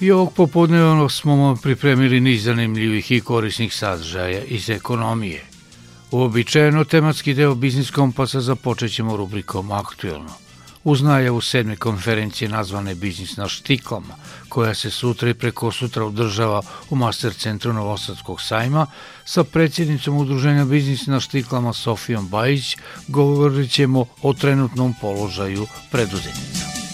I ovog popodnevnog smo vam pripremili niz zanimljivih i korisnih sadržaja iz ekonomije. Uobičajeno tematski deo Biznis Kompasa započet ćemo rubrikom Aktuelno. Uz najavu sedme konferencije nazvane Biznis na štiklama, koja se sutra i preko sutra održava u Master centru Novosadskog sajma, sa predsjednicom Udruženja Biznis na štiklama Sofijom Bajić govorit ćemo o trenutnom položaju preduzetnica.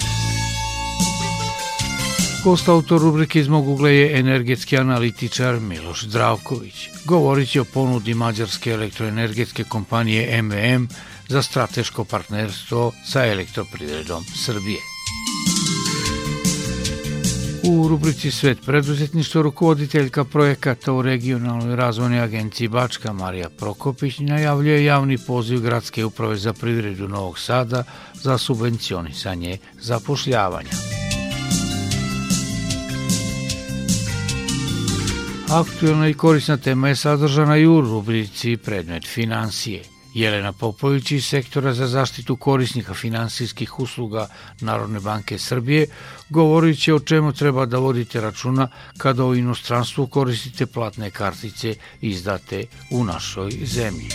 Gost autor rubrike iz mog ugla je energetski analitičar Miloš Zdravković. Govorit će o ponudi mađarske elektroenergetske kompanije MVM za strateško partnerstvo sa elektroprivredom Srbije. U rubrici Svet preduzetništva rukovoditeljka projekata u regionalnoj razvojnoj agenciji Bačka Marija Prokopić najavljuje javni poziv Gradske uprave za privredu Novog Sada za subvencionisanje zapošljavanja. Aktualna i korisna tema je sadržana i u rubrici Predmet financije. Jelena Popović iz sektora za zaštitu korisnika finansijskih usluga Narodne banke Srbije govorit će o čemu treba da vodite računa kada u inostranstvu koristite platne kartice izdate u našoj zemlji.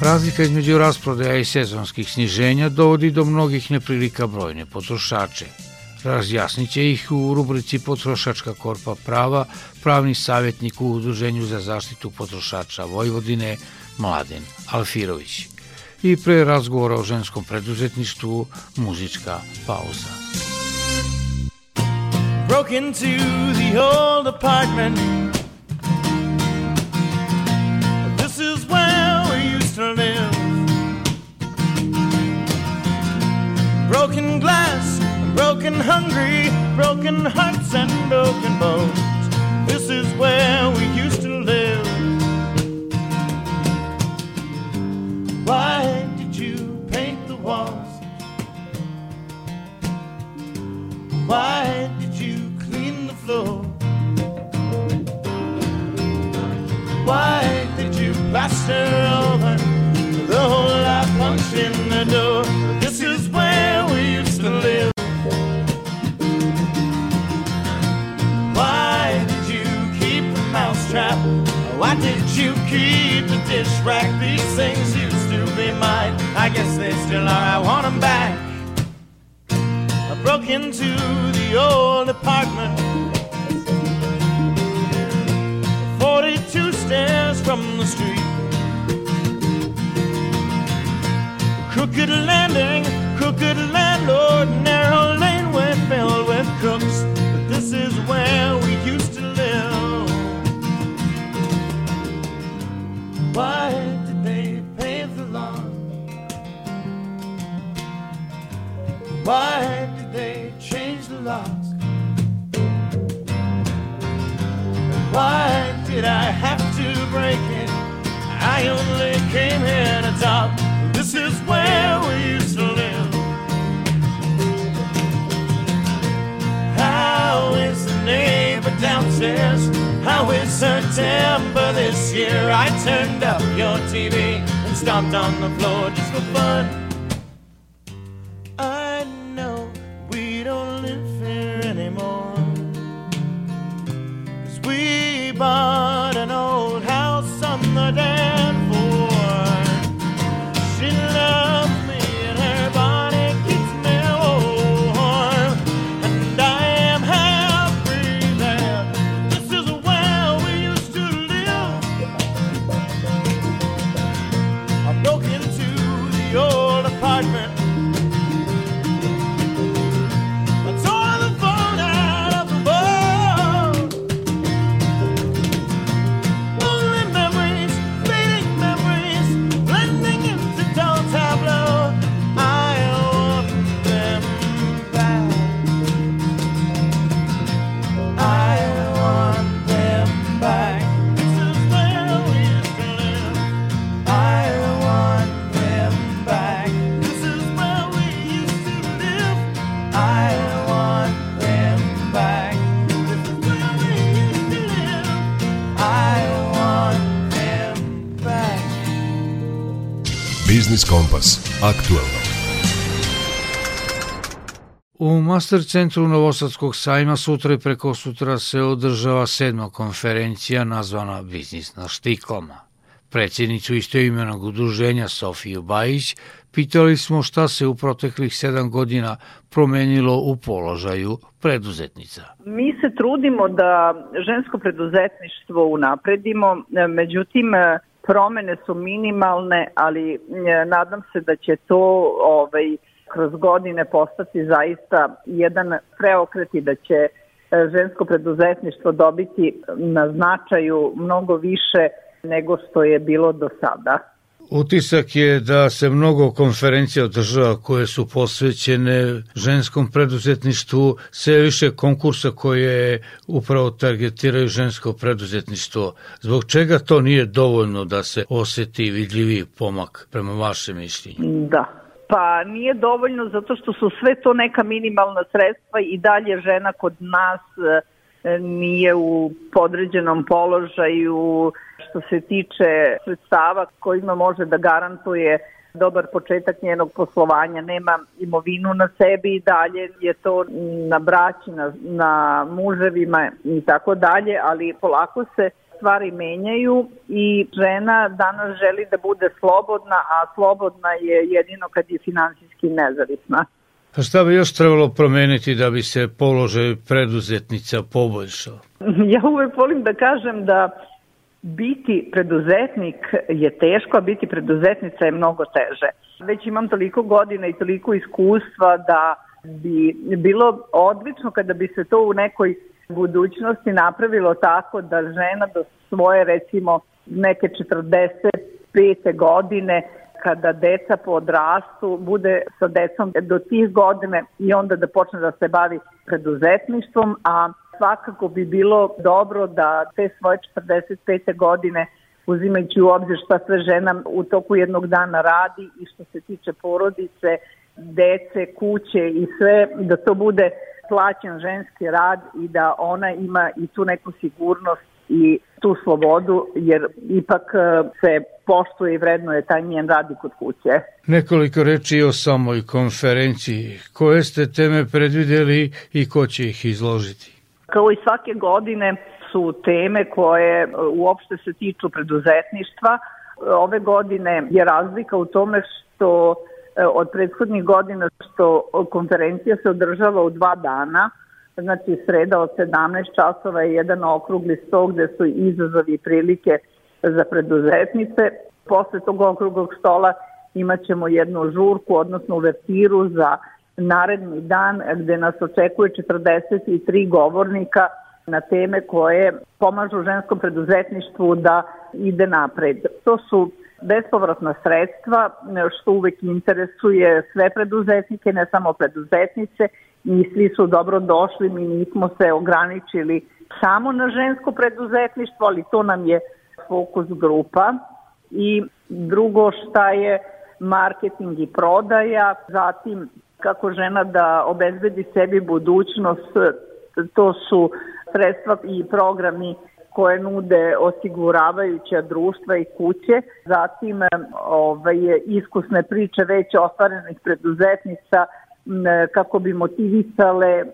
Razlika između rasprodaja i sezonskih sniženja dovodi do mnogih neprilika brojne potrošače. Razjasnit će ih u rubrici Potrošačka korpa prava pravni savjetnik u Udruženju za zaštitu potrošača Vojvodine Mladen Alfirović. I pre razgovora o ženskom preduzetništvu muzička pauza. Broke into the old apartment This is where broken hungry, broken hearts and broken bones. This is where we used to live. Why did you paint the walls? Why did you clean the floor? Why did you plaster over the whole lot punch in the door? This is where we used to live. Did you keep the dish rack? These things used to be mine. I guess they still are. I want them back. I broke into the old apartment. 42 stairs from the street. Crooked landing, crooked landlord, narrow laneway filled Why did they pave the lawn? Why did they change the locks? Why did I have to break it? I only came here to talk. This is where we used to live. How is the neighbor downstairs? How is her temper this year? I turned up your TV and stomped on the floor just for fun. Master centru Novosadskog sajma sutra i preko sutra se održava sedma konferencija nazvana Biznis na štiklama. Predsjednicu istoimenog udruženja Sofiju Bajić pitali smo šta se u proteklih sedam godina promenilo u položaju preduzetnica. Mi se trudimo da žensko preduzetništvo unapredimo, međutim promene su minimalne, ali nadam se da će to ovaj, kroz godine postati zaista jedan preokret i da će e, žensko preduzetništvo dobiti na značaju mnogo više nego što je bilo do sada. Utisak je da se mnogo konferencija održava koje su posvećene ženskom preduzetništvu, sve više konkursa koje upravo targetiraju žensko preduzetništvo. Zbog čega to nije dovoljno da se oseti vidljivi pomak prema vašem mišljenju? Da, Pa nije dovoljno zato što su sve to neka minimalna sredstva i dalje žena kod nas e, nije u podređenom položaju. Što se tiče sredstava kojima može da garantuje dobar početak njenog poslovanja, nema imovinu na sebi i dalje je to na braći, na, na muževima i tako dalje, ali polako se stvari menjaju i žena danas želi da bude slobodna, a slobodna je jedino kad je finansijski nezavisna. A šta bi još trebalo promeniti da bi se položaj preduzetnica poboljšao? Ja uvek volim da kažem da biti preduzetnik je teško, a biti preduzetnica je mnogo teže. Već imam toliko godina i toliko iskustva da bi bilo odlično kada bi se to u nekoj budućnosti napravilo tako da žena do svoje recimo neke 45. godine kada deca podrastu, bude sa decom do tih godine i onda da počne da se bavi preduzetništvom, a svakako bi bilo dobro da te svoje 45. godine uzimajući u obzir šta sve žena u toku jednog dana radi i što se tiče porodice, dece, kuće i sve, da to bude plaćen ženski rad i da ona ima i tu neku sigurnost i tu slobodu, jer ipak e, se poštuje i vredno je taj njen radi kod kuće. Nekoliko reči o samoj konferenciji. Koje ste teme predvideli i ko će ih izložiti? Kao i svake godine su teme koje e, uopšte se tiču preduzetništva. Ove godine je razlika u tome što od prethodnih godina što konferencija se održava u dva dana, znači sreda od 17 časova je jedan okrugli sto gde su izazovi i prilike za preduzetnice. Posle tog okruglog stola imat ćemo jednu žurku, odnosno uvertiru za naredni dan gde nas očekuje 43 govornika na teme koje pomažu ženskom preduzetništvu da ide napred. To su bespovratna sredstva, što uvek interesuje sve preduzetnike, ne samo preduzetnice, i svi su dobro došli, mi nismo se ograničili samo na žensko preduzetništvo, ali to nam je fokus grupa. I drugo šta je marketing i prodaja, zatim kako žena da obezbedi sebi budućnost, to su sredstva i programi koje nude osiguravajuća društva i kuće, zatim ovaj, iskusne priče već ostvarenih preduzetnica kako bi motivisale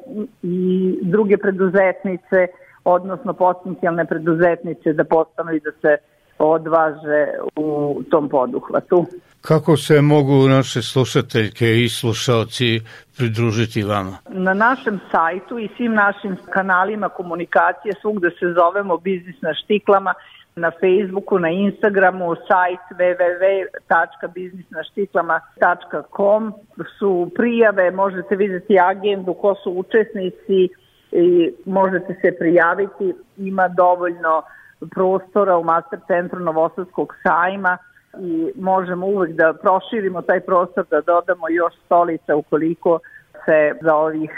i druge preduzetnice, odnosno potencijalne preduzetnice da postanu i da se odvaže u tom poduhvatu. Kako se mogu naše slušateljke i slušalci pridružiti vama? Na našem sajtu i svim našim kanalima komunikacije svugde se zovemo Biznis na štiklama, na Facebooku, na Instagramu, sajt www.biznisnaštiklama.com su prijave, možete videti agendu ko su učesnici i možete se prijaviti, ima dovoljno prostora u Master centru Novosadskog sajma i možemo uvek da proširimo taj prostor, da dodamo još stolica ukoliko se za ovih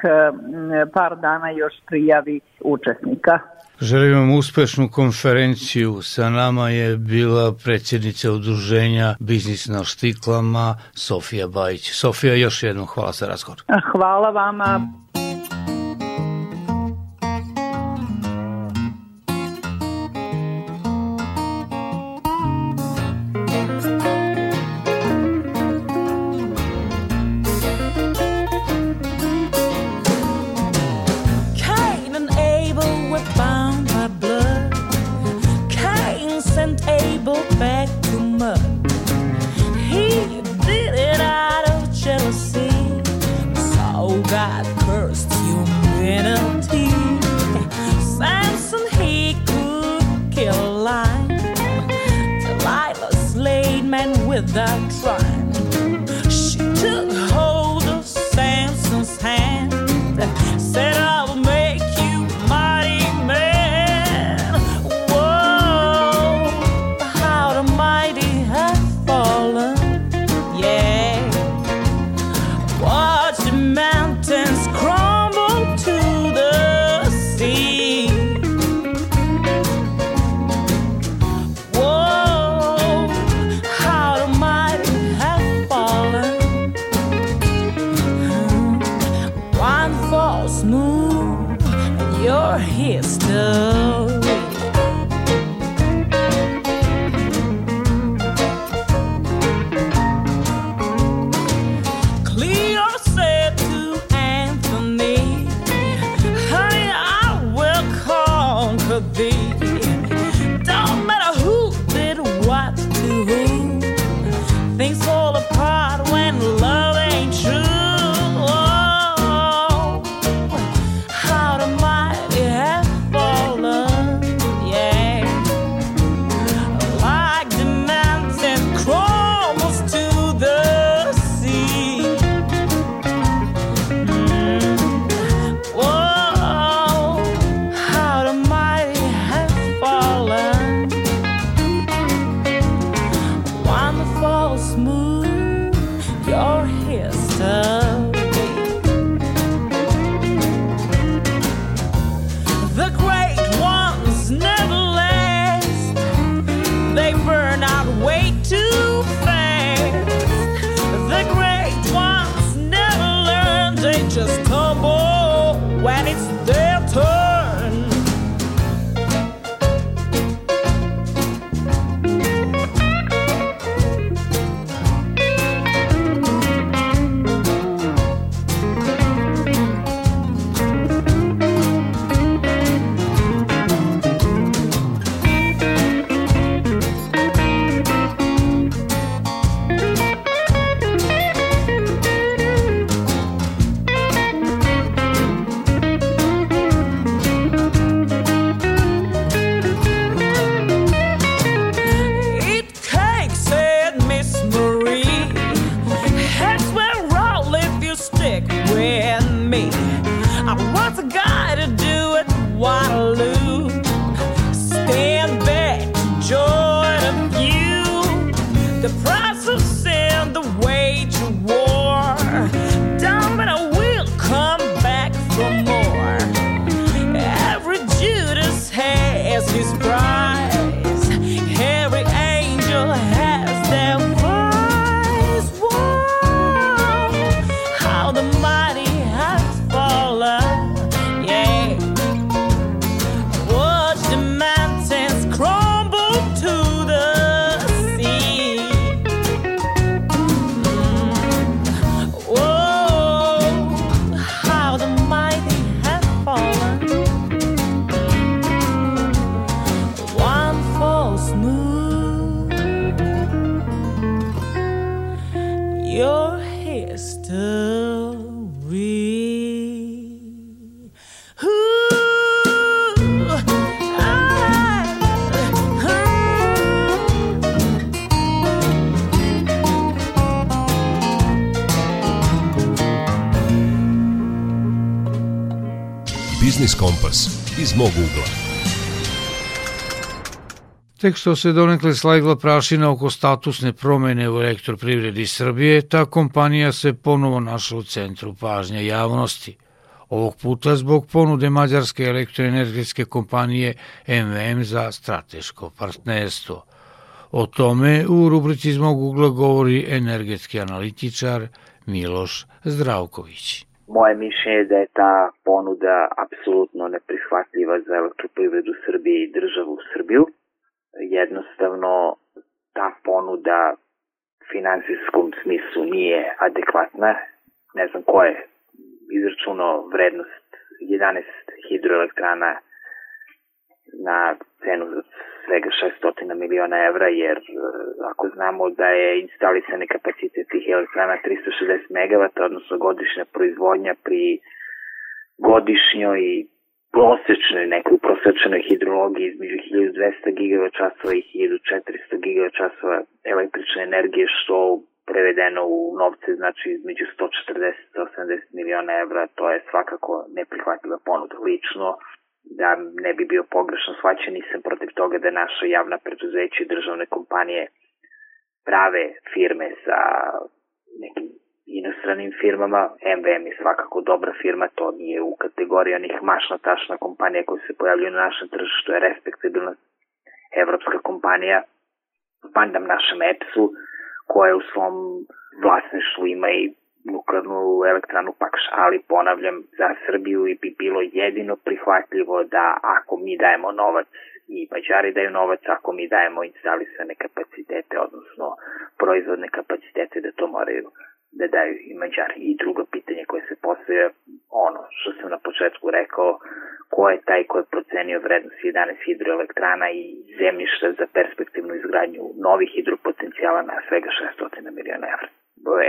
par dana još prijavi učesnika. Želim vam uspešnu konferenciju. Sa nama je bila predsjednica udruženja Biznis na štiklama Sofija Bajić. Sofija, još jednom hvala za razgovor. Hvala vama. Tek što se donekle slagla prašina oko statusne promene u elektroprivredi Srbije, ta kompanija se ponovo našla u centru pažnja javnosti. Ovog puta zbog ponude mađarske elektroenergetske kompanije MVM za strateško partnerstvo. O tome u rubrici iz mog ugla govori energetski analitičar Miloš Zdravković. Moje mišljenje je da je ta ponuda apsolutno neprihvatljiva za elektroprivredu Srbije i državu Srbiju. Jednostavno, ta ponuda finansijskom smislu nije adekvatna. Ne znam ko je izračunao vrednost 11 hidroelektrana na cenu za svega 600 miliona evra, jer e, ako znamo da je instalisani kapacitet tih elektrana 360 MW, odnosno godišnja proizvodnja pri godišnjoj prosečnoj, nekoj prosečnoj hidrologiji između 1200 GWh i 1400 GWh električne energije, što prevedeno u novce znači između 140 i 180 miliona evra, to je svakako neprihvatljiva ponuda. Lično, da ne bi bio pogrešno shvaćen, nisam protiv toga da naša javna preduzeća i državne kompanije prave firme sa nekim inostranim firmama. MVM je svakako dobra firma, to nije u kategoriji onih mašna tašna kompanija koja se pojavljaju na našem tržištu, je respektabilna evropska kompanija. Pandam našem EPS-u, koja u svom vlasništvu ima i nuklearnu elektranu Pakš, ali ponavljam, za Srbiju i bi bilo jedino prihvatljivo da ako mi dajemo novac i Mađari daju novac, ako mi dajemo instalisane kapacitete, odnosno proizvodne kapacitete, da to moraju da daju i Mađari. I drugo pitanje koje se postoje, ono što sam na početku rekao, ko je taj ko je procenio vrednost 11 hidroelektrana i zemljišta za perspektivnu izgradnju novih hidropotencijala na svega 600 miliona evra.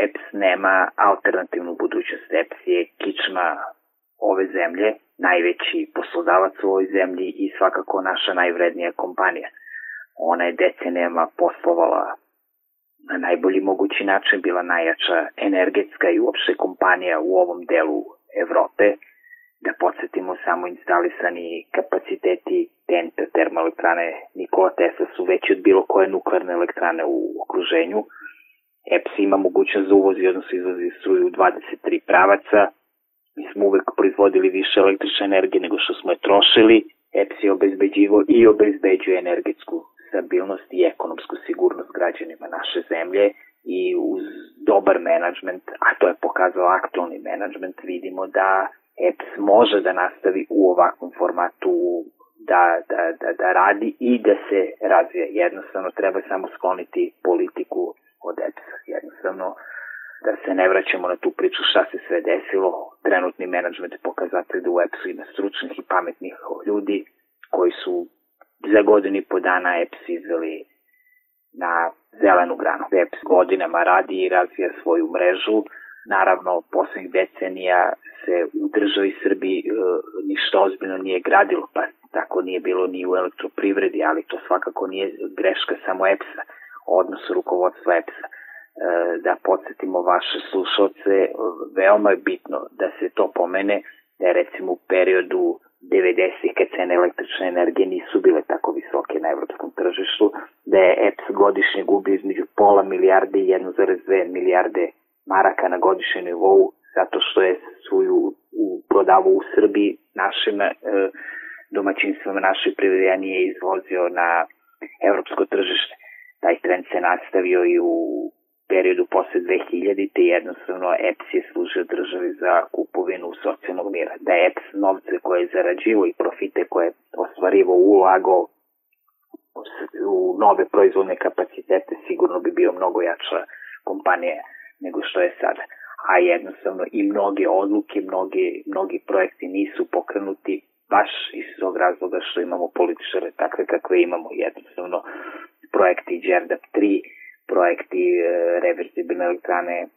EPS nema alternativnu budućnost. EPS je kičma ove zemlje, najveći poslodavac u ovoj zemlji i svakako naša najvrednija kompanija. Ona je decenijama poslovala na najbolji mogući način, bila najjača energetska i uopšte kompanija u ovom delu Evrope. Da podsjetimo samo instalisani kapaciteti TNT termoelektrane Nikola Tesla su veći od bilo koje nuklearne elektrane u okruženju. EPS ima mogućnost da uvozi, odnosno izvozi struju u 23 pravaca. Mi smo uvek proizvodili više električne energije nego što smo je trošili. EPS je obezbeđivo i obezbeđuje energetsku stabilnost i ekonomsku sigurnost građanima naše zemlje i uz dobar menadžment, a to je pokazao aktualni menadžment, vidimo da EPS može da nastavi u ovakvom formatu da, da, da, da radi i da se razvija. Jednostavno treba samo skloniti politiku od EPS-a. Jednostavno da se ne vraćamo na tu priču šta se sve desilo. Trenutni menadžment pokazatelj da u EPS-u ima stručnih i pametnih ljudi koji su za godinu i po dana EPS izveli na zelenu granu. EPS godinama radi i razvija svoju mrežu. Naravno, poslednjih decenija se u državi Srbiji e, ništa ozbiljno nije gradilo, pa tako nije bilo ni u elektroprivredi, ali to svakako nije greška samo EPS-a, odnosno rukovodstva EPS-a. E, da podsjetimo vaše slušalce, veoma je bitno da se to pomene, da je recimo u periodu 90 kad cene električne energije nisu bile visoke na evropskom tržištu, da je EPS godišnje gubio između pola milijarde i 1,2 milijarde maraka na godišnjem nivou, zato što je svoju u, prodavu u Srbiji našim e, domaćinstvama našoj privredi, a nije izvozio na evropsko tržište. Taj trend se nastavio i u periodu posle 2000-te jednostavno EPS je služio državi za kupovinu socijalnog mira. Da je EPS novce koje je zarađivo i profite koje je ostvarivo ulagao u nove proizvodne kapacitete sigurno bi bio mnogo jača kompanija nego što je sada. A jednostavno i mnoge odluke, mnogi, mnogi projekti nisu pokrenuti baš iz tog razloga što imamo političare takve kakve imamo. Jednostavno projekti Đerdap 3 projekti e, reversibilne elektrane e,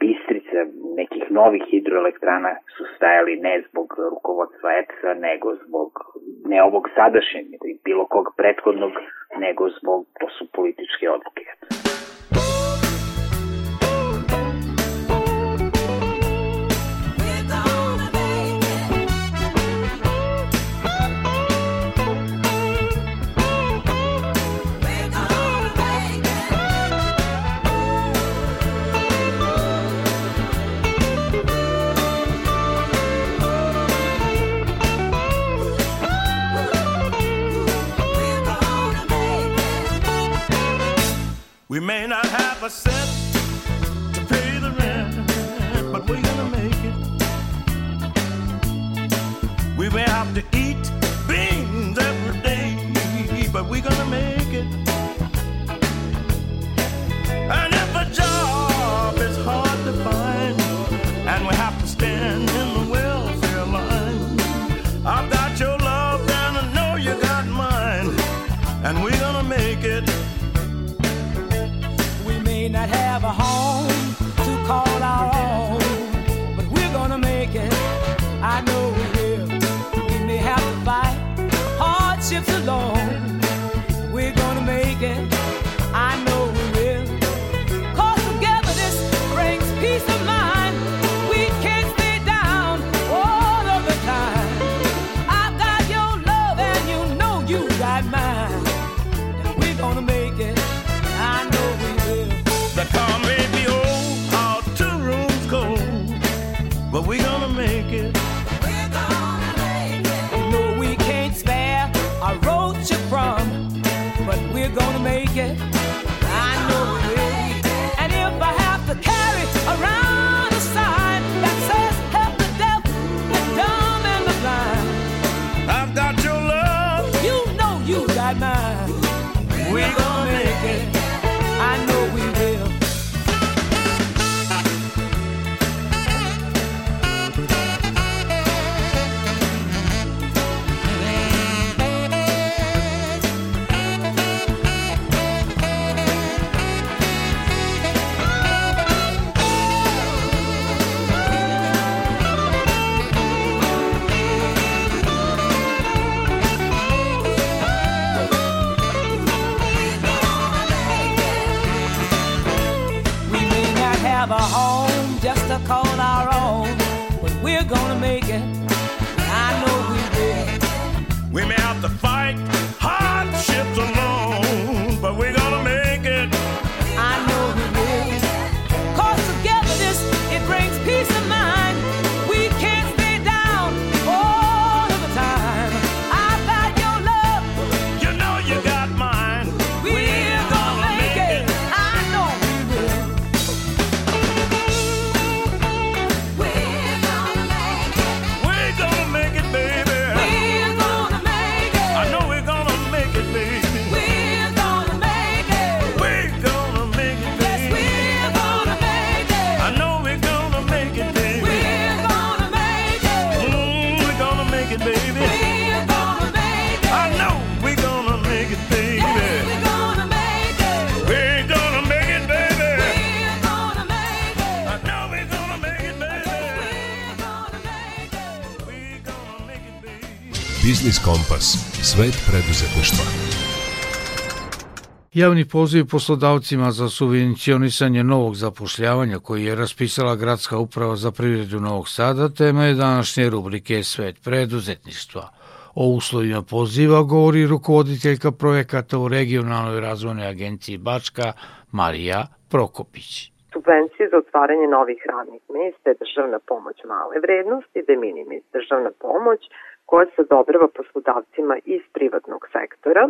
Bistrica, nekih novih hidroelektrana su stajali ne zbog rukovodstva EPS-a, nego zbog ne ovog sadašnjeg, bilo kog prethodnog, nego zbog, to su političke odluke We may not have a cent Svet preduzetništva. Javni poziv poslodavcima za subvencionisanje novog zapošljavanja koji je raspisala Gradska uprava za privredu Novog Sada tema je današnje rubrike Svet preduzetništva. O uslovima poziva govori rukovoditeljka projekata u regionalnoj razvojnoj agenciji Bačka Marija Prokopić. Subvencije za otvaranje novih radnih mesta je državna pomoć male vrednosti, de minimis državna pomoć koja se odobrava poslodavcima iz privatnog sektora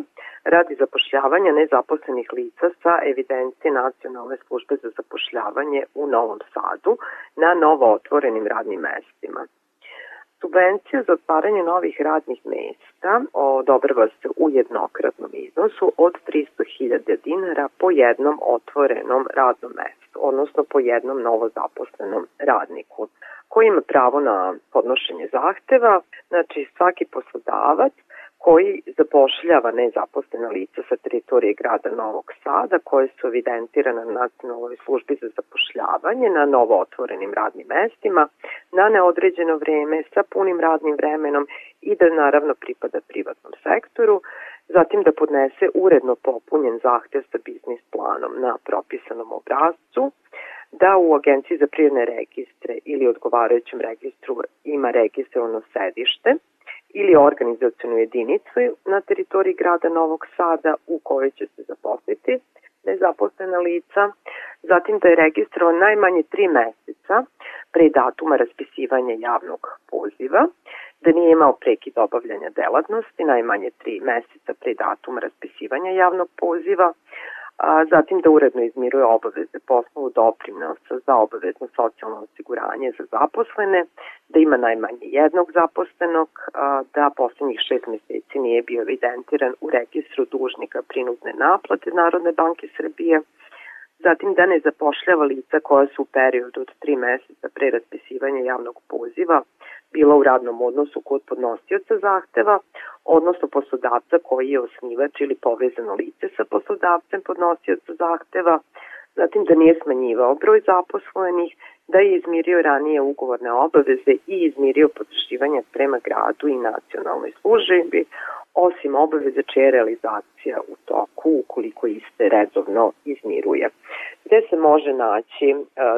radi zapošljavanja nezaposlenih lica sa evidencije Nacionalne službe za zapošljavanje u Novom Sadu na novo otvorenim radnim mestima. Subvencija za otvaranje novih radnih mesta odobrava se u jednokratnom iznosu od 300.000 dinara po jednom otvorenom radnom mestu, odnosno po jednom novozaposlenom radniku koji ima pravo na podnošenje zahteva. Znači svaki poslodavac koji zapošljava nezaposlena lica sa teritorije grada Novog Sada koje su evidentirane na nacionalnoj službi za zapošljavanje na novo otvorenim radnim mestima na neodređeno vreme sa punim radnim vremenom i da naravno pripada privatnom sektoru, zatim da podnese uredno popunjen zahtev sa biznis planom na propisanom obrazcu, da u Agenciji za prirodne registre ili odgovarajućem registru ima registrovano sedište, ili organizacijonu jedinicu na teritoriji grada Novog Sada u kojoj će se zaposliti nezaposlena lica, zatim da je registrovan najmanje tri meseca pre datuma raspisivanja javnog poziva, da nije imao prekid obavljanja delatnosti najmanje tri meseca pre datuma raspisivanja javnog poziva, a zatim da uredno izmiruje obaveze po osnovu doprinosa za obavezno socijalno osiguranje za zaposlene, da ima najmanje jednog zaposlenog, a, da poslednjih šest meseci nije bio evidentiran u registru dužnika prinudne naplate Narodne banke Srbije, zatim da ne zapošljava lica koja su u periodu od tri meseca pre raspisivanja javnog poziva bila u radnom odnosu kod podnosioca zahteva, odnosno poslodavca koji je osnivač ili povezano lice sa poslodavcem podnosioca zahteva, zatim da nije smanjivao broj zaposlenih, da je izmirio ranije ugovorne obaveze i izmirio potraživanja prema gradu i nacionalnoj službi, osim obaveze čija je realizacija u toku ukoliko iste redovno izmiruje. Gde se može naći e,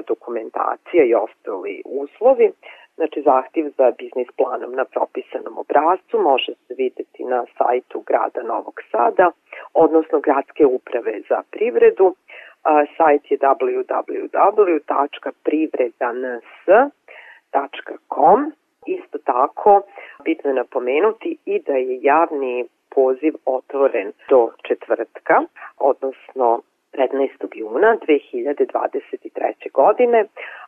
dokumentacija i ostali uslovi, Znači, zahtjev za biznis planom na propisanom obrazcu može se videti na sajtu grada Novog Sada, odnosno Gradske uprave za privredu. A, sajt je www.privredans.com. Isto tako, bitno je napomenuti i da je javni poziv otvoren do četvrtka, odnosno 15. juna 2023. godine,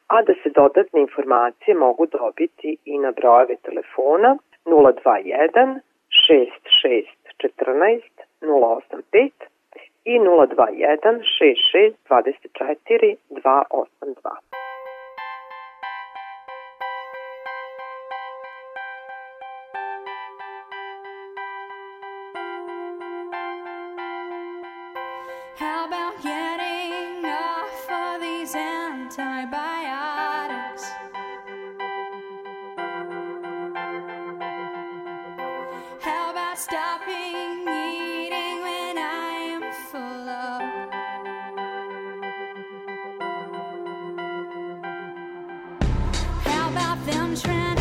a da se dodatne informacije mogu dobiti i na brojeve telefona 021 66 14 085 i 021 66 24 282. antibiotics. How about stopping eating when I am full of? How about them trying?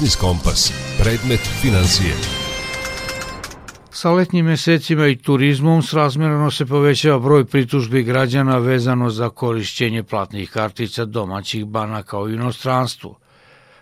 Biznis Kompas. Predmet financije. Sa letnjim mesecima i turizmom srazmjerno se povećava broj pritužbi građana vezano za korišćenje platnih kartica domaćih banaka u inostranstvu.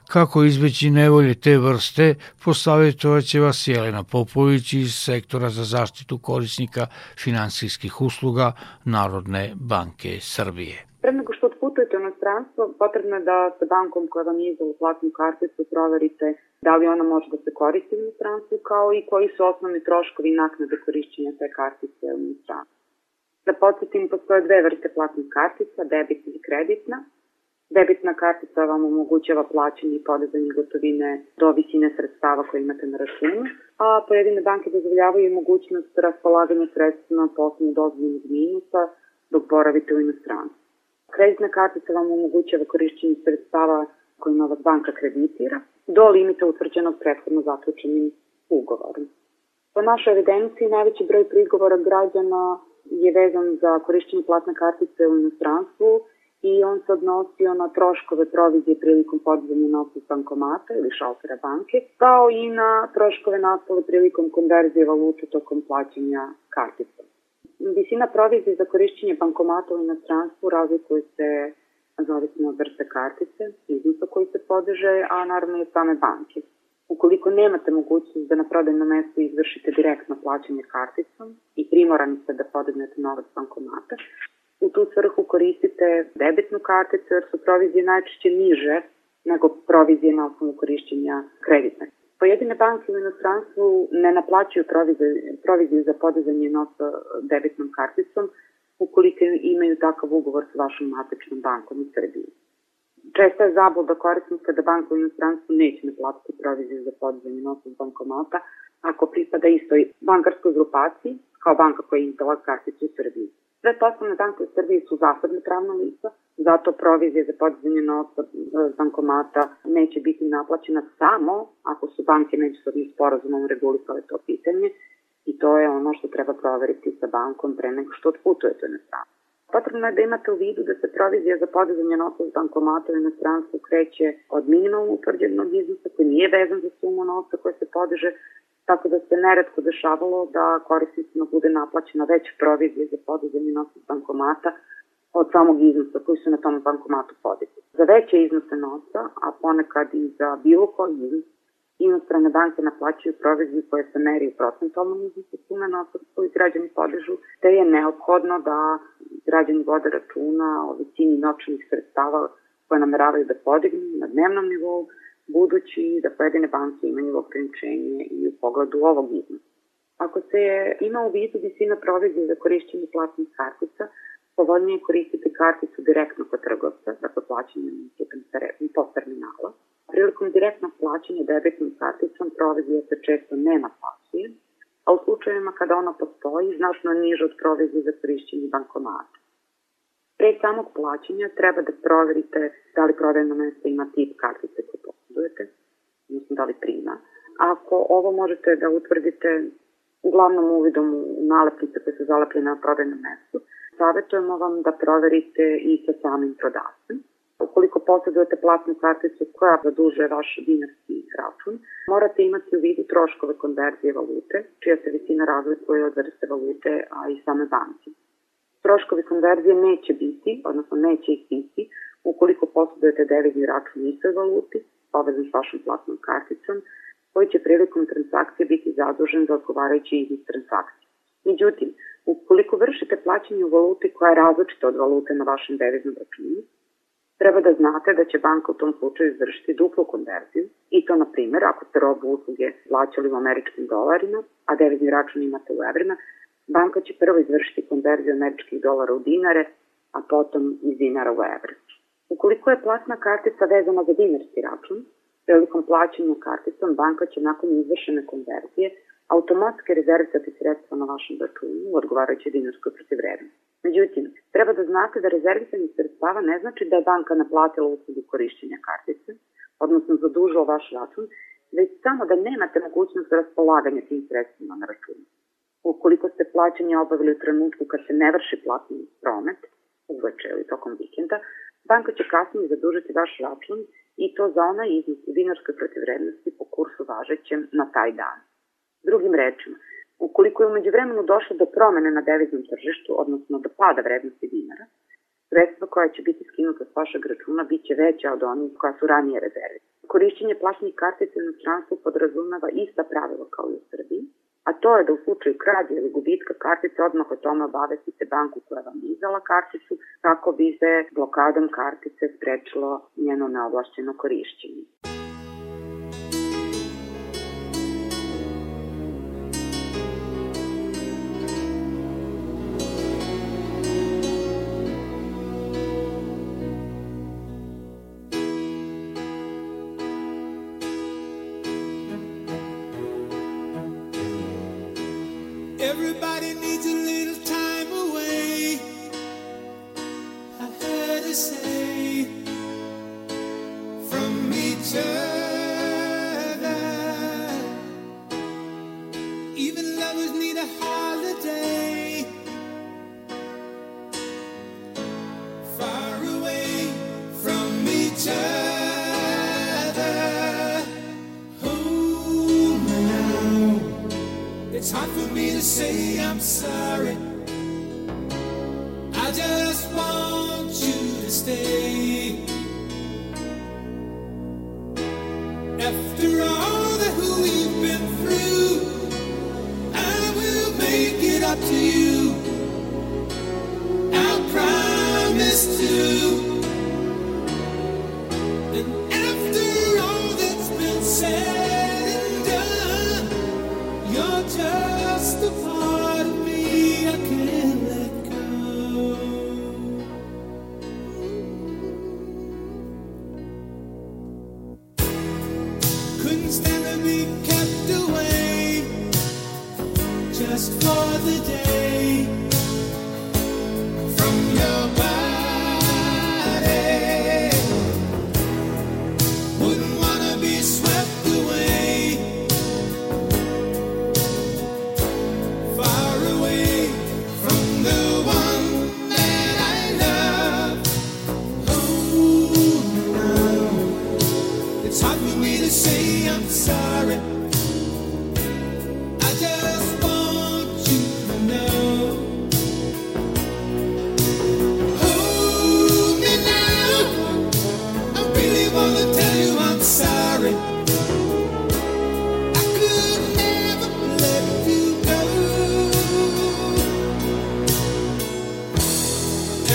Kako izbeći nevolje te vrste, posavjetovat će vas Jelena Popović iz sektora za zaštitu korisnika finansijskih usluga Narodne banke Srbije. Pre nego što otputujete u inostranstvo, potrebno je da sa bankom koja vam je izdala platnu karticu proverite da li ona može da se koristi u inostranstvu, kao i koji su osnovni troškovi naknade korišćenja te kartice u inostranstvu. Da podsjetim, postoje dve vrste platnih kartica, debitna i kreditna. Debitna kartica vam omogućava plaćanje i podizanje gotovine do visine sredstava koje imate na računu, a pojedine banke dozvoljavaju i mogućnost raspolaganja sredstvima po osnovu dozvoljenog minusa dok boravite u inostranstvu. Kreditna kartica vam omogućava korišćenje sredstava kojima vas banka kreditira do limita utvrđenog prethodno zaključenim ugovorom. Po našoj evidenciji najveći broj prigovora građana je vezan za korišćenje platne kartice u inostranstvu i on se odnosio na troškove provizije prilikom podizanja novca bankomata ili šaltera banke, kao i na troškove nastale prilikom konverzije valute tokom plaćanja karticom. Visina provizije za korišćenje bankomata u inostranstvu razlikuje se zavisno od vrste kartice, iznosa koji se podiže, a naravno i same banke. Ukoliko nemate mogućnost da na prodajnom mestu izvršite direktno plaćanje karticom i primorani ste da podignete novac bankomata, u tu svrhu koristite debitnu karticu jer su provizije najčešće niže nego provizije na osnovu korišćenja kreditne. Pojedine banke u inostranstvu ne naplaćuju proviziju, proviziju za podizanje nosa debitnom karticom ukoliko imaju takav ugovor sa vašom matičnom bankom u Srbiji. Česta je zabluda korisnika da banka u inostranstvu neće naplatiti proviziju za podizanje nosa bankomata ako pripada istoj bankarskoj grupaciji kao banka koja je izdala karticu u Srbiji. Sve poslovne banke u Srbiji su zasebne pravna lica, zato provizija za podizanje novca e, bankomata neće biti naplaćena samo ako su banke međusobnim sporazumom regulisale to pitanje i to je ono što treba proveriti sa bankom pre nego što otputujete na stranu. Potrebno je da imate u vidu da se provizija za podizanje novca s bankomata u inostranstvu kreće od minimalno utvrđenog iznosa koji nije vezan za sumu novca koja se podiže, tako da se neretko dešavalo da korisnicima bude naplaćena već provizija za podizanje novca s bankomata od samog iznosa koji su na tom bankomatu podigli. Za veće iznose novca, a ponekad i za bilo koji iznos, inostrane banke naplaćuju proviziju koja se meri u procentualnom iznosu sume novca koju građani podižu, te je neophodno da građani vode računa o visini novčanih sredstava koje nameravaju da podignu na dnevnom nivou, budući da pojedine banke imaju ograničenje i u pogledu ovog iznosa. Ako se ima u vidu visina provizije za korišćenje platnih kartica, povoljnije je koristiti karticu direktno kod trgovca, dakle plaćanjem putem post terminala. Prilikom direktnog plaćanja debitnom karticom provizija se često ne naplaćuje, a u slučajevima kada ona postoji, značno niže od provizije za korišćenje bankomata. Pre samog plaćanja treba da proverite da li prodajno mesto ima tip kartice koju posjedujete, odnosno da li prima. Ako ovo možete da utvrdite uglavnom uvidom u nalepnice koje su zalepljene na prodajnom mestu, savjetujemo vam da proverite i sa samim prodavcem. Ukoliko posjedujete platnu karticu koja zadužuje vaš dinarski račun, morate imati u vidu troškove konverzije valute, čija se visina razlikuje od vrste valute, a i same banke. Troškovi konverzije neće biti, odnosno neće ih biti, ukoliko posjedujete devizni račun u istoj valuti, povezan s vašom platnom karticom, koji će prilikom transakcije biti zadužen za odgovarajući iznos transakcije. Međutim, ukoliko vršite plaćanje u valuti koja je različita od valute na vašem deviznom računu, treba da znate da će banka u tom slučaju izvršiti duplu konverziju i to, na primjer, ako ste robu usluge plaćali u američkim dolarima, a devizni račun imate u evrima, banka će prvo izvršiti konverziju američkih dolara u dinare, a potom iz dinara u evre. Ukoliko je platna kartica vezana za dinarski račun, prilikom plaćanja karticom banka će nakon izvršene konverzije automatski rezervisati sredstva na vašem računu u odgovarajućoj dinarskoj protivrednosti. Međutim, treba da znate da rezervisanje sredstava ne znači da je banka naplatila uslugu korišćenja kartice, odnosno zadužila vaš račun, već samo da nemate mogućnost raspolaganja tim sredstvima na računu. Ukoliko ste plaćanje obavili u trenutku kad se ne vrši platni promet, uveče ili tokom vikenda, banka će kasnije zadužiti vaš račun i to za onaj iznos u dinarskoj protivrednosti po kursu važećem na taj dan. Drugim rečima, ukoliko je umeđu vremenu došlo do promene na deviznom tržištu, odnosno do pada vrednosti dinara, sredstva koja će biti skinuta s vašeg računa biće veća od onih koja su ranije rezervi. Korišćenje plaćnih kartica u inostranstvu podrazumeva ista pravila kao i u Srbiji, a to je da u slučaju krađe ili gubitka kartice odmah o tome obavestite banku koja vam izdala karticu kako bi se blokadom kartice sprečilo njeno neovlašćeno korišćenje. sorry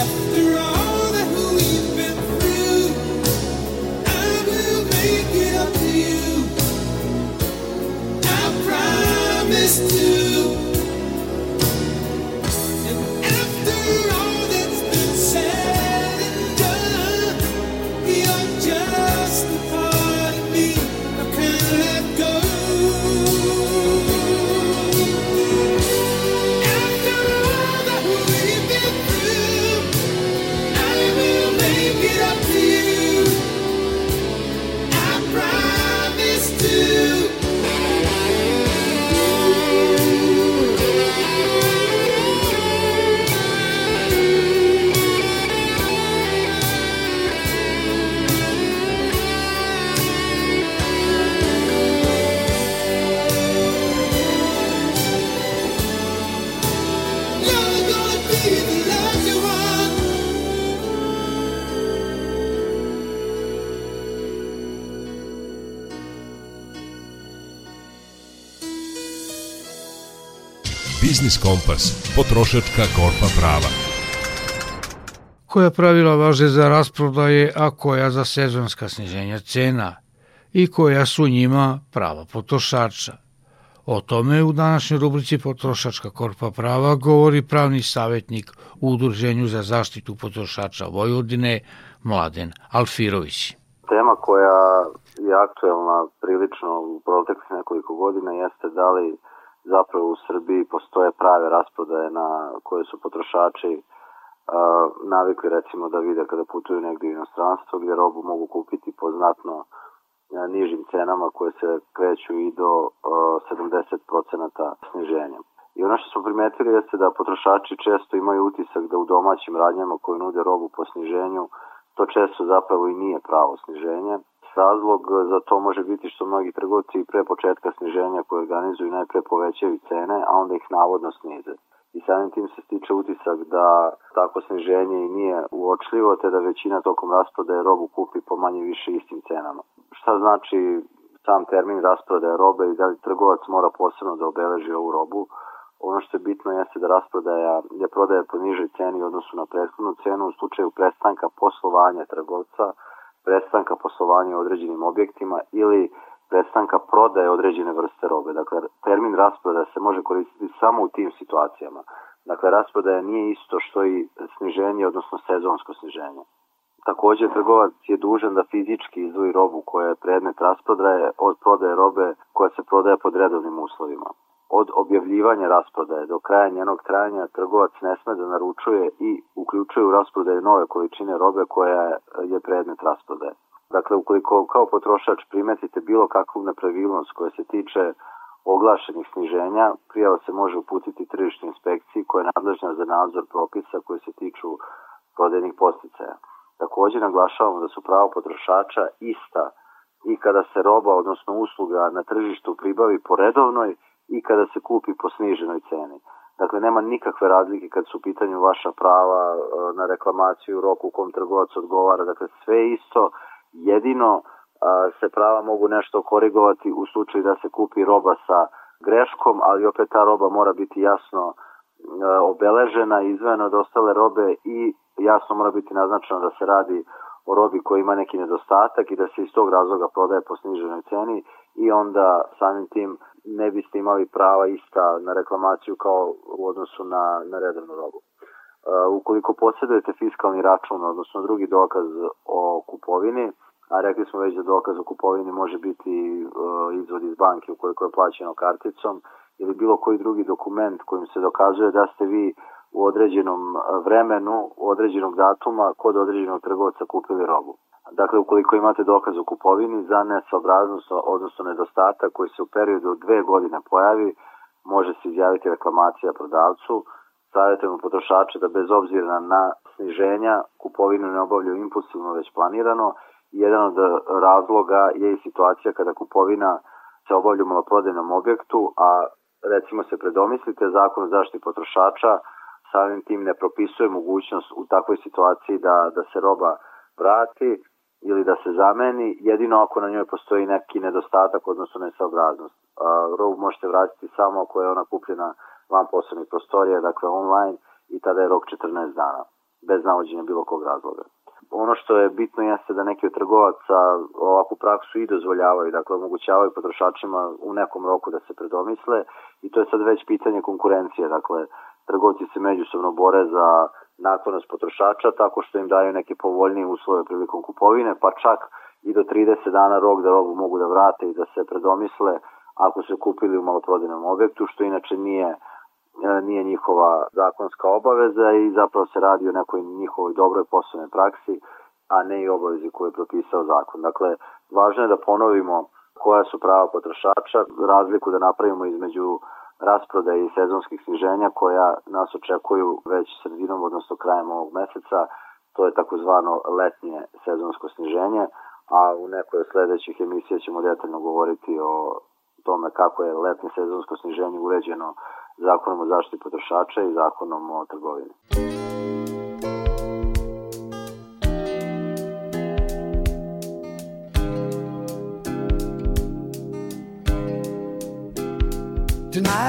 After all Kompas, potrošačka korpa prava. Koja pravila važe za rasprodaje, a koja za sezonska sniženja cena i koja su njima prava potrošača. O tome u današnjoj rubrici Potrošačka korpa prava govori pravni savjetnik u Udruženju za zaštitu potrošača Vojvodine Mladen Alfirović. Tema koja je aktuelna prilično u proteklih nekoliko godina jeste da li zapravo u Srbiji postoje prave rasprodaje na koje su potrošači a, navikli recimo da vide kada putuju negdje u inostranstvo gdje robu mogu kupiti po znatno a, nižim cenama koje se kreću i do a, 70% sniženja. I ono što smo primetili jeste da potrošači često imaju utisak da u domaćim radnjama koji nude robu po sniženju to često zapravo i nije pravo sniženje. Razlog za to može biti što mnogi trgovci pre početka sniženja koje organizuju najpre povećaju cene, a onda ih navodno snize. I samim tim se stiče utisak da tako sniženje i nije uočljivo, te da većina tokom rasprodaje robu kupi po manje više istim cenama. Šta znači sam termin rasprodaje robe i da li trgovac mora posebno da obeleži ovu robu? Ono što je bitno jeste da rasprodaja je prodaja po nižoj ceni u odnosu na prethodnu cenu u slučaju prestanka poslovanja trgovca, prestanka poslovanja u određenim objektima ili prestanka prodaje određene vrste robe. Dakle, termin rasprodaja se može koristiti samo u tim situacijama. Dakle, rasprodaja nije isto što i sniženje, odnosno sezonsko sniženje. Takođe, trgovac je dužan da fizički izdvoji robu koja je predmet rasprodaje od prodaje robe koja se prodaje pod redovnim uslovima. Od objavljivanja rasprodaje do kraja njenog trajanja trgovac ne sme da naručuje i uključuje u rasprodaju nove količine robe koja je predmet rasprodaje. Dakle, ukoliko kao potrošač primetite bilo kakvu nepravilnost koja se tiče oglašenih sniženja, prijava se može uputiti tržišnoj inspekciji koja je nadležna za nadzor propisa koji se tiču prodajnih posticaja. Takođe naglašavamo da su pravo potrošača ista i kada se roba, odnosno usluga na tržištu pribavi po redovnoj i kada se kupi po sniženoj ceni. Dakle, nema nikakve razlike kad su u pitanju vaša prava e, na reklamaciju, roku u kom trgovac odgovara. Dakle, sve isto, jedino a, se prava mogu nešto korigovati u slučaju da se kupi roba sa greškom, ali opet ta roba mora biti jasno e, obeležena, izvojena od ostale robe i jasno mora biti naznačeno da se radi o robi koja ima neki nedostatak i da se iz tog razloga prodaje po sniženoj ceni i onda samim tim ne biste imali prava ista na reklamaciju kao u odnosu na, na redovnu robu. Uh, ukoliko posjedujete fiskalni račun, odnosno drugi dokaz o kupovini, a rekli smo već da dokaz o kupovini može biti uh, izvod iz banke ukoliko je plaćeno karticom ili bilo koji drugi dokument kojim se dokazuje da ste vi u određenom vremenu, u određenog datuma kod određenog trgovca kupili robu. Dakle, ukoliko imate dokaz o kupovini za nesobraznost, odnosno nedostatak koji se u periodu od dve godine pojavi, može se izjaviti reklamacija prodavcu. Savjetujemo potrošače da bez obzira na sniženja kupovinu ne obavljaju impulsivno već planirano. Jedan od razloga je i situacija kada kupovina se obavlja u maloprodajnom objektu, a recimo se predomislite, zakon o zaštiti potrošača samim tim ne propisuje mogućnost u takvoj situaciji da, da se roba vrati ili da se zameni, jedino ako na njoj postoji neki nedostatak, odnosno nesaobraznost. Robu možete vratiti samo ako je ona kupljena van posebnih prostorija, dakle online, i tada je rok 14 dana, bez navođenja bilo kog razloga. Ono što je bitno jeste da neki od trgovaca ovakvu praksu i dozvoljavaju, dakle omogućavaju potrošačima u nekom roku da se predomisle i to je sad već pitanje konkurencije, dakle trgovci se međusobno bore za naklonost potrošača tako što im daju neke povoljnije uslove prilikom kupovine, pa čak i do 30 dana rok da robu mogu da vrate i da se predomisle ako su kupili u maloprodajnom objektu, što inače nije e, nije njihova zakonska obaveza i zapravo se radi o nekoj njihovoj dobroj poslovnoj praksi, a ne i obavezi koju je propisao zakon. Dakle, važno je da ponovimo koja su prava potrošača, razliku da napravimo između rasprodaje i sezonskih sniženja koja nas očekuju već sredinom, odnosno krajem ovog meseca. To je takozvano letnje sezonsko sniženje, a u nekoj od sledećih emisija ćemo detaljno govoriti o tome kako je letnje sezonsko sniženje uređeno zakonom o zaštiti potrošača i zakonom o trgovini.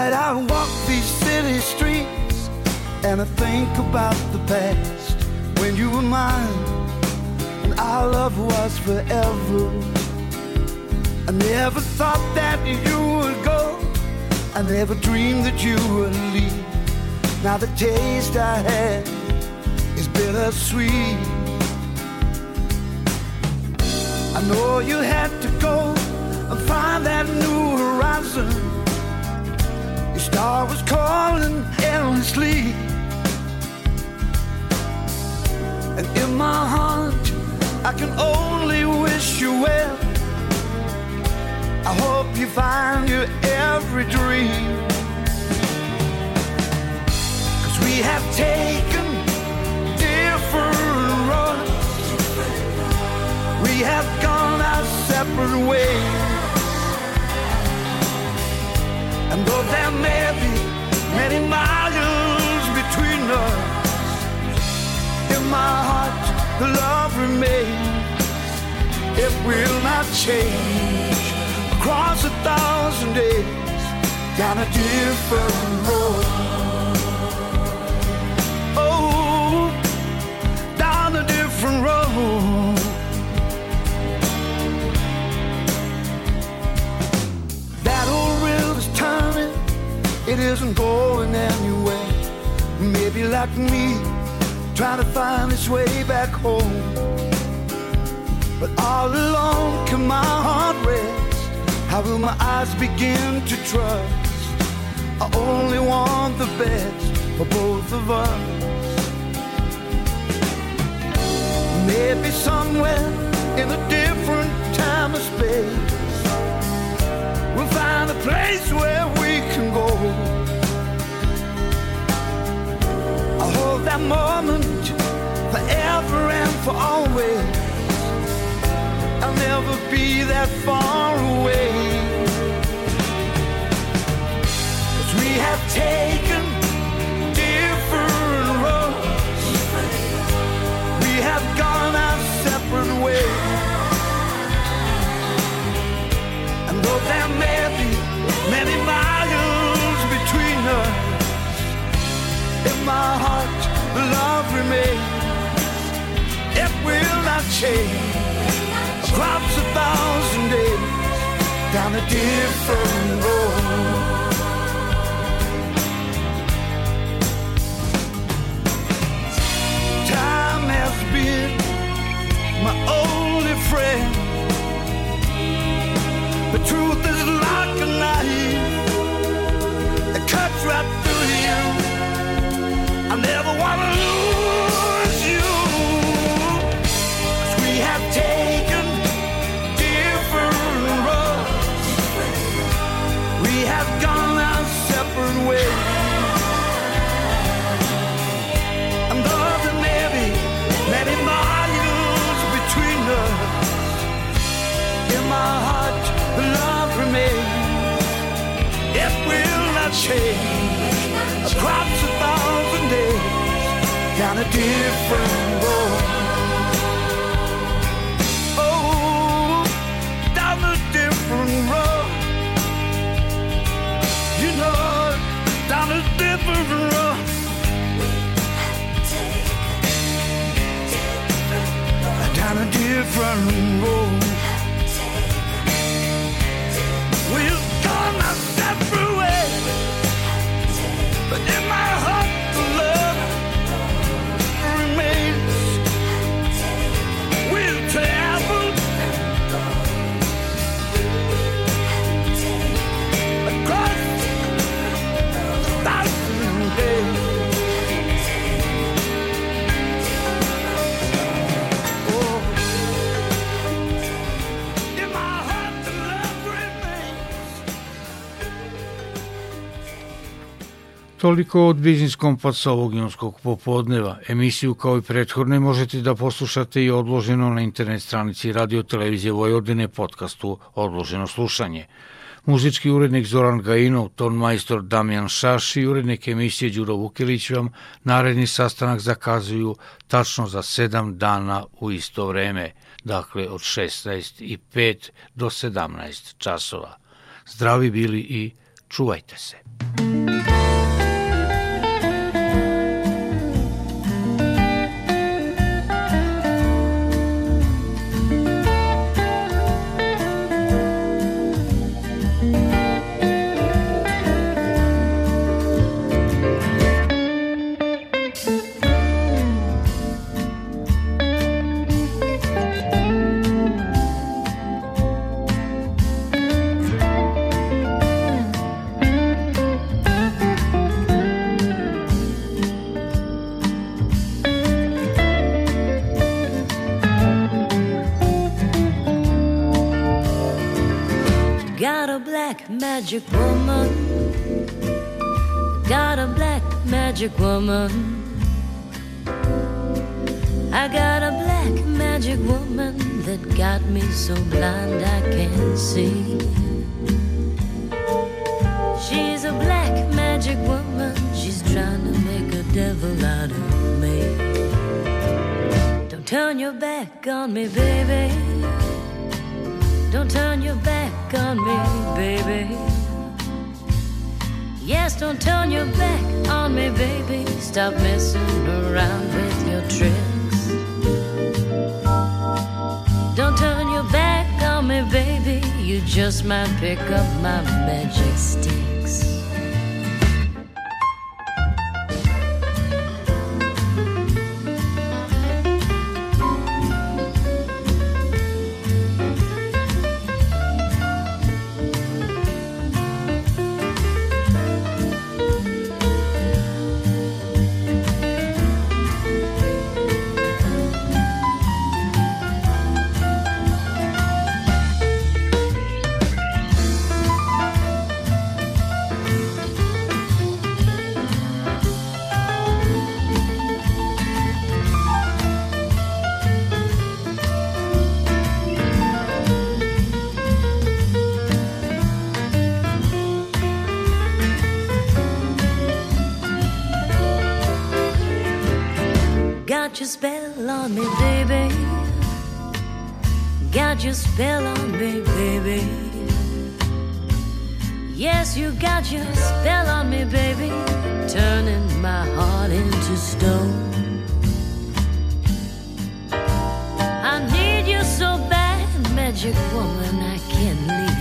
Tonight I walk these city streets and I think about the past when you were mine and our love was forever. I never thought that you would go. I never dreamed that you would leave. Now the taste I had is bittersweet. I know you had to go and find that new horizon. Star was calling endlessly. And in my heart, I can only wish you well. I hope you find your every dream. Cause we have taken different roads. We have gone our separate ways. And though there may be many miles between us, in my heart the love remains. It will not change across a thousand days down a different road. Oh, down a different road. It isn't going anywhere. Maybe like me, trying to find its way back home. But all alone, can my heart rest? How will my eyes begin to trust? I only want the best for both of us. Maybe somewhere in a different time or space, place where we can go. I'll hold that moment forever and for always. I'll never be that far away. Cause we have taken Toliko od Biznis Kompasa ovog junskog popodneva. Emisiju kao i prethodne možete da poslušate i odloženo na internet stranici Radio Televizije Vojvodine podcastu Odloženo slušanje. Muzički urednik Zoran Gajinov, ton majstor Damjan Šaš i urednik emisije Đuro Vukilić vam naredni sastanak zakazuju tačno za 7 dana u isto vreme, dakle od 16.05 do 17 časova. Zdravi bili i čuvajte se. Got a black magic woman. Got a black magic woman. I got a black magic woman that got me so blind I can't see. She's a black magic woman. She's trying to make a devil out of me. Don't turn your back on me, baby. Don't turn your back on me, baby. Yes, don't turn your back on me, baby. Stop messing around with your tricks. Don't turn your back on me, baby. You just might pick up my magic sticks. on me, baby. Got your spell on me, baby. Yes, you got your spell on me, baby. Turning my heart into stone. I need you so bad, magic woman, I can't leave.